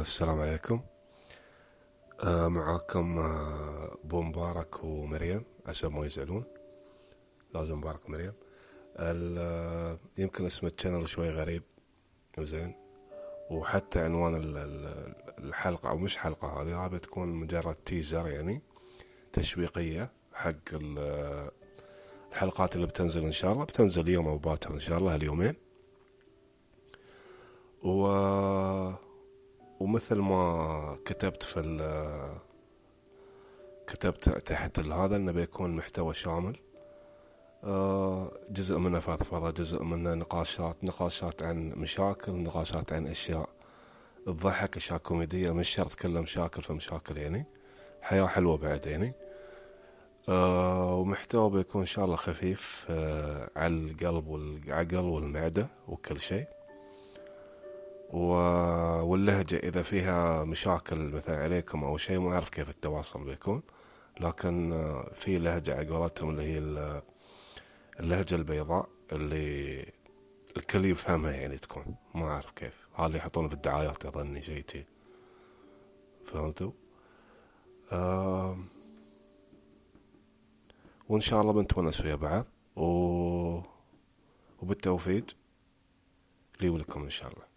السلام عليكم. آه معاكم آه ابو مبارك ومريم عشان ما يزعلون. لازم مبارك ومريم. ال- آه، يمكن اسم الشانل شوي غريب. زين. وحتى عنوان ال- ال- الحلقة أو مش حلقة هذه بتكون مجرد تيزر يعني تشويقية حق ال- الحلقات اللي بتنزل إن شاء الله. بتنزل يوم أو باكر إن شاء الله اليومين. و ومثل ما كتبت في ال كتبت تحت هذا إنه بيكون محتوى شامل. آه، جزء منه فضفضة جزء منه نقاشات نقاشات عن مشاكل نقاشات عن أشياء تضحك أشياء كوميدية مش شرط كلها مشاكل في مشاكل يعني. حياة حلوة بعد يعني. آه، ومحتوى بيكون إن شاء الله خفيف آه، على القلب والعقل والمعدة وكل شيء. واللهجة إذا فيها مشاكل مثلا عليكم أو شيء ما أعرف كيف التواصل بيكون. لكن آه، في لهجة على قولتهم اللي هي ال- اللهجة البيضاء اللي الكل يفهمها يعني تكون. ما أعرف كيف. هذا يحطونه في الدعايات أظني شيء تي فهمتوا؟ آم، وإن شاء الله بنتونس ويا بعض. و... وبالتوفيق لي ولكم إن شاء الله.